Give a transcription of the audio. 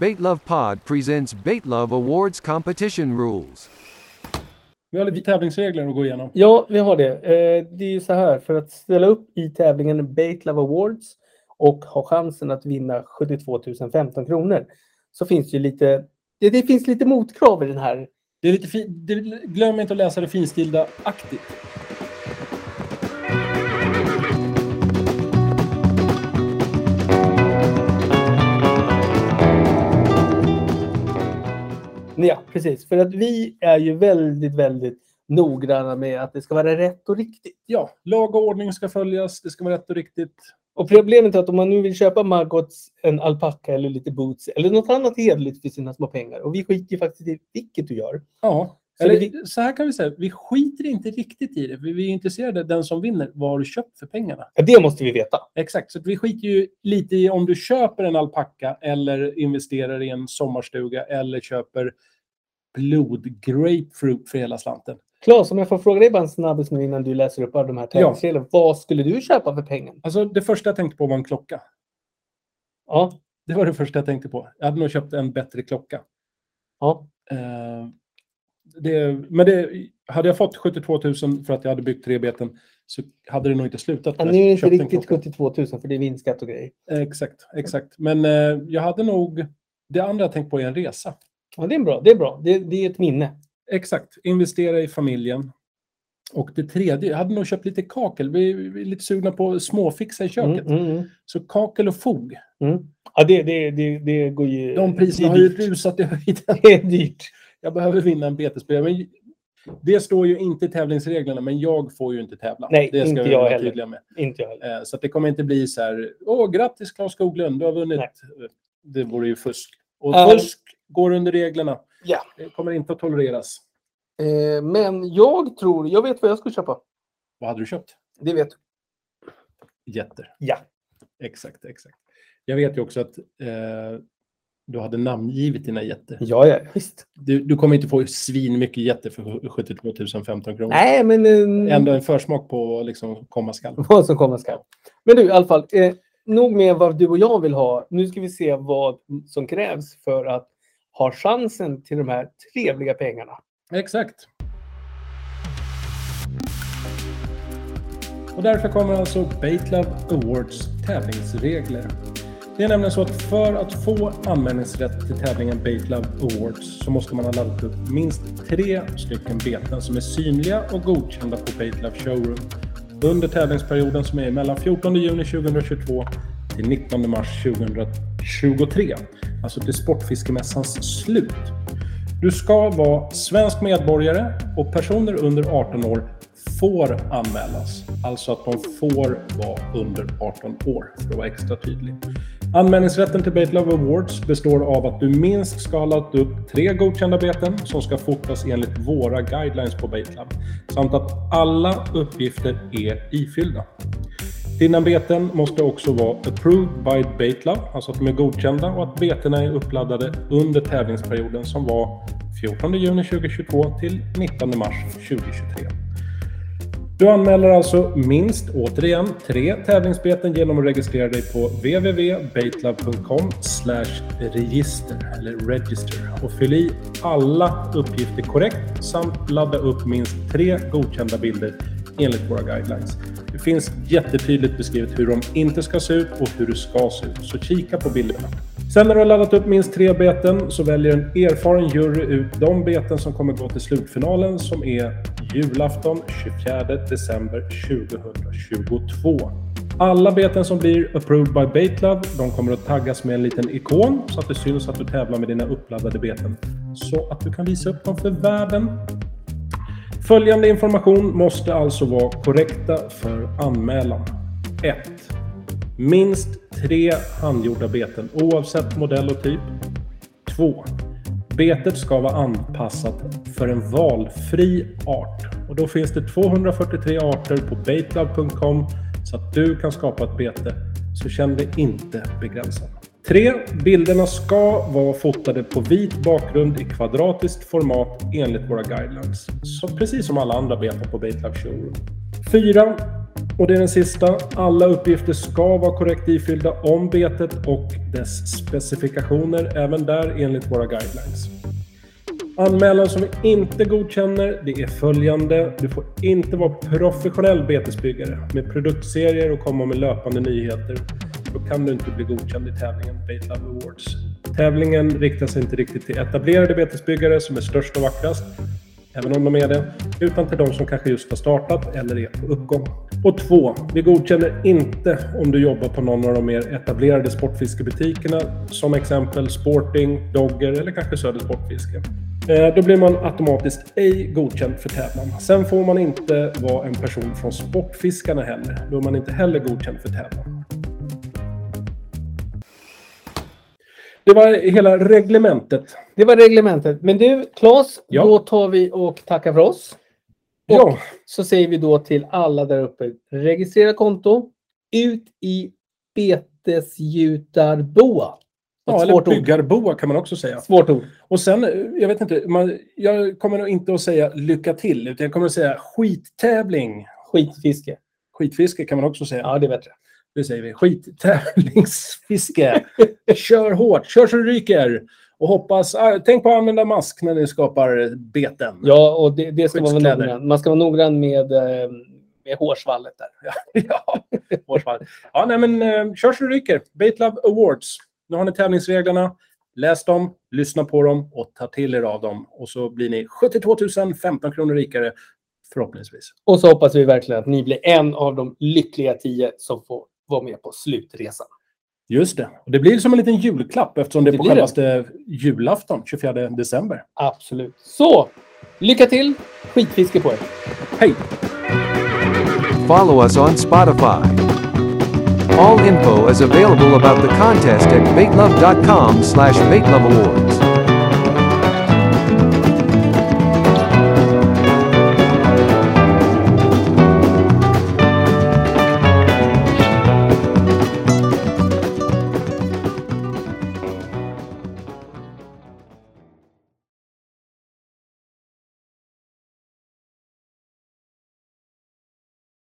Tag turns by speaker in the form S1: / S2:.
S1: Baitlove Pod presents Baitlove Awards competition rules.
S2: Vi har lite tävlingsregler att gå igenom.
S3: Ja, vi har det. Eh, det är ju så här, för att ställa upp i tävlingen Baitlove Awards och ha chansen att vinna 72 015 kronor så finns det ju lite, det, det finns lite motkrav i den här.
S2: Det är lite fi- det, glöm inte att läsa det finstilda aktivt.
S3: Ja, precis. För att vi är ju väldigt, väldigt noggranna med att det ska vara rätt och riktigt.
S2: Ja, lag och ordning ska följas. Det ska vara rätt och riktigt.
S3: Och problemet är att om man nu vill köpa Margots, en alpacka eller lite boots eller något annat hederligt för sina små pengar och vi skiter ju faktiskt i vilket du gör.
S2: Ja,
S3: Så
S2: eller
S3: det-
S2: så här kan vi säga. Vi skiter inte riktigt i det. Vi är intresserade av den som vinner. Vad har du köpt för pengarna?
S3: Ja, det måste vi veta.
S2: Exakt, så vi skiter ju lite i om du köper en alpacka eller investerar i en sommarstuga eller köper blodgrapefruit för hela slanten.
S3: Claes, om jag får fråga dig bara en snabbis nu innan du läser upp alla de här tävlingsreglerna. Vad skulle du köpa för pengen?
S2: Alltså det första jag tänkte på var en klocka.
S3: Ja,
S2: Det var det första jag tänkte på. Jag hade nog köpt en bättre klocka.
S3: ja.
S2: Eh, det, men det, hade jag fått 72 000 för att jag hade byggt tre beten så hade det nog inte slutat.
S3: Ja, nu är det inte riktigt
S2: klocka.
S3: 72 000 för det är vinstskatt och grejer.
S2: Exakt, exakt. Men eh, jag hade nog... Det andra jag tänkt på är en resa.
S3: Ja, det är bra. Det är bra. Det, det är ett minne.
S2: Exakt, investera i familjen. Och det tredje, jag hade nog köpt lite kakel. Vi, vi är lite sugna på småfixa i köket.
S3: Mm, mm, mm.
S2: Så kakel och fog.
S3: Mm. Ja, det, det, det, det går ju...
S2: De priserna har ju rusat i höjden.
S3: Det är dyrt.
S2: Jag behöver vinna en betesspelare. Men det står ju inte i tävlingsreglerna, men jag får ju inte tävla.
S3: Nej,
S2: det ska
S3: inte jag
S2: vara
S3: heller.
S2: med.
S3: Inte jag heller.
S2: Eh, Så det kommer inte bli så här, åh grattis Claes Skoglund, du har vunnit.
S3: Nej.
S2: Det vore ju fusk. Och fusk går under reglerna.
S3: Ja.
S2: Det kommer inte att tolereras.
S3: Eh, men jag tror... Jag vet vad jag skulle köpa.
S2: Vad hade du köpt?
S3: Det vet du.
S2: Getter.
S3: Ja.
S2: Exakt, exakt. Jag vet ju också att eh, du hade namngivit dina getter.
S3: Ja, ja, visst.
S2: Du, du kommer inte få svin mycket getter för 72 015 kronor.
S3: Nej, men... Eh,
S2: Ändå en försmak på liksom komma skall.
S3: vad som komma skall. Men du, i alla fall. Eh, nog med vad du och jag vill ha. Nu ska vi se vad som krävs för att har chansen till de här trevliga pengarna.
S2: Exakt. Och därför kommer alltså Baitlove Awards tävlingsregler. Det är nämligen så att för att få anmälningsrätt till tävlingen Baitlove Awards så måste man ha laddat upp minst tre stycken beten som är synliga och godkända på Baitlove Showroom under tävlingsperioden som är mellan 14 juni 2022 till 19 mars 2023. Alltså till Sportfiskemässans slut. Du ska vara svensk medborgare och personer under 18 år får anmälas. Alltså att de får vara under 18 år, för att vara extra tydlig. Anmälningsrätten till Baitlove Awards består av att du minst ska ha laddat upp tre godkända beten som ska fotas enligt våra guidelines på Baitlove. Samt att alla uppgifter är ifyllda. Dina beten måste också vara approved by Baitlab, alltså att de är godkända och att betena är uppladdade under tävlingsperioden som var 14 juni 2022 till 19 mars 2023. Du anmäler alltså minst, återigen, tre tävlingsbeten genom att registrera dig på www.baitlab.com register eller register och fyll i alla uppgifter korrekt samt ladda upp minst tre godkända bilder enligt våra guidelines. Finns jättetydligt beskrivet hur de inte ska se ut och hur det ska se ut, så kika på bilderna. Sen när du har laddat upp minst tre beten så väljer en erfaren jury ut de beten som kommer gå till slutfinalen som är julafton 24 december 2022. Alla beten som blir approved by Baitlab, de kommer att taggas med en liten ikon så att det syns att du tävlar med dina uppladdade beten. Så att du kan visa upp dem för världen. Följande information måste alltså vara korrekta för anmälan. 1. Minst tre handgjorda beten oavsett modell och typ. 2. Betet ska vara anpassat för en valfri art. Och då finns det 243 arter på baitlove.com så att du kan skapa ett bete. Så känn dig inte begränsad. 3. Bilderna ska vara fotade på vit bakgrund i kvadratiskt format enligt våra guidelines. Så precis som alla andra beten på Baitlab Showroom. 4. Och det är den sista. Alla uppgifter ska vara korrekt ifyllda om betet och dess specifikationer, även där enligt våra guidelines. Anmälan som vi inte godkänner, det är följande. Du får inte vara professionell betesbyggare med produktserier och komma med löpande nyheter. Då kan du inte bli godkänd i tävlingen Bait Love Awards. Tävlingen riktar sig inte riktigt till etablerade betesbyggare som är störst och vackrast, även om de är det, utan till de som kanske just har startat eller är på uppgång. Och två, vi godkänner inte om du jobbar på någon av de mer etablerade sportfiskebutikerna, som exempel Sporting, Dogger eller kanske Söder Sportfiske. Eh, Då blir man automatiskt ej godkänd för tävlan. Sen får man inte vara en person från Sportfiskarna heller. Då är man inte heller godkänd för tävlan. Det var hela reglementet.
S3: Det var reglementet. Men du, Claes,
S2: Ja.
S3: då tar vi och tackar för oss. Och
S2: Ja,
S3: så säger vi då till alla där uppe, registrera konto, ut i betesgjutarboa.
S2: Ja eller byggarboa kan man också säga.
S3: Svårt ord.
S2: Och sen, jag vet inte, man, jag kommer nog inte att säga lycka till, utan jag kommer att säga skittävling.
S3: Skitfiske.
S2: Skitfiske kan man också säga.
S3: Ja, det är bättre.
S2: Det säger vi. Skittävlingsfiske. kör hårt, kör så det ryker. Och hoppas, ah, tänk på att använda mask när ni skapar beten.
S3: Ja, och det, det ska man vara noggrann. Man ska vara noggrann med, eh, med hårsvallet där.
S2: ja, hårsvall. ja nej, men eh, kör så det ryker. Bait Love Awards. Nu har ni tävlingsreglerna. Läs dem, lyssna på dem och ta till er av dem. Och så blir ni 72 015 kronor rikare, förhoppningsvis.
S3: Och så hoppas vi verkligen att ni blir en av de lyckliga tio som får vara med på slutresan.
S2: Just det. Och det blir som en liten julklapp eftersom det är
S3: Det
S2: på
S3: blir det.
S2: självaste julafton, 24 december.
S3: Absolut. Så, lycka till! Skitfiske på er!
S2: Hej!
S1: Follow us on Spotify. All info is available about the contest at baitlove.com slash baitlove awards.